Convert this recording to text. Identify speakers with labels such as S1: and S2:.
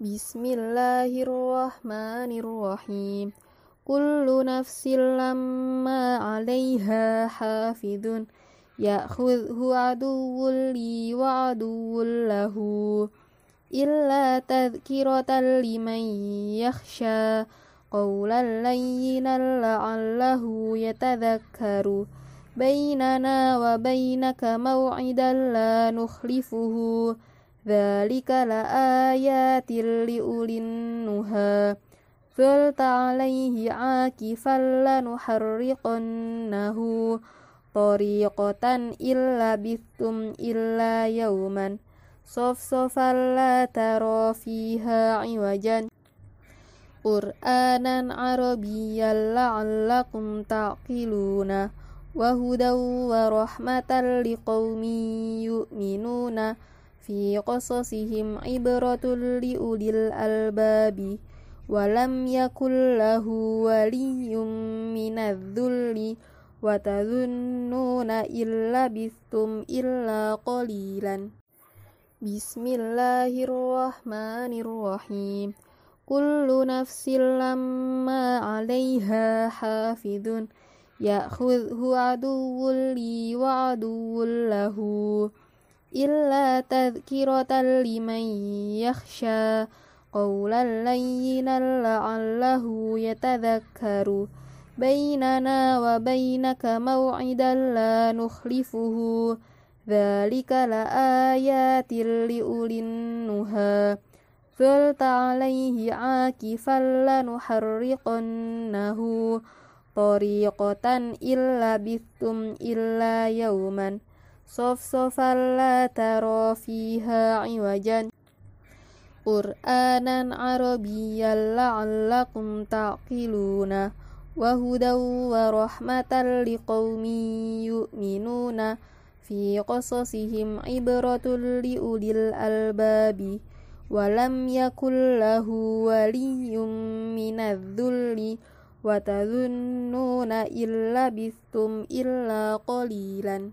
S1: بسم الله الرحمن الرحيم كل نفس لما عليها حافظ يأخذه عدو لي وعدو له إلا تذكرة لمن يخشى قولا لينا لعله يتذكر بيننا وبينك موعدا لا نخلفه Dzalika laayatil liulin nuha Zulta alaihi akifan Nahu, Tariqatan illa bithum illa yauman Sof-sofan la taro fiha iwajan Qur'anan Arabiyyan la'allakum ta'qiluna Wahudaw wa rahmatan liqawmi yu'minuna في قصصهم عبرة لأولي الألباب ولم يكن له ولي من الذل وتظنون إن لبثتم إلا قليلا. بسم الله الرحمن الرحيم. كل نفس لما عليها حافظ يأخذه عدو لي وعدو له. إلا تذكرة لمن يخشى قولا لينا لعله يتذكر بيننا وبينك موعدا لا نخلفه. ذلك لآيات لأولي النهى. ظلت عليه عاكفا لنحرقنه. طريقة إلا بثم إلا يوما. صفصفا لا ترى فيها عوجا قرآنا عربيا لعلكم تعقلون وهدى ورحمة لقوم يؤمنون في قصصهم عبرة لأولي الألباب ولم يكن له ولي من الذل وتظنون إن لبثتم إلا قليلا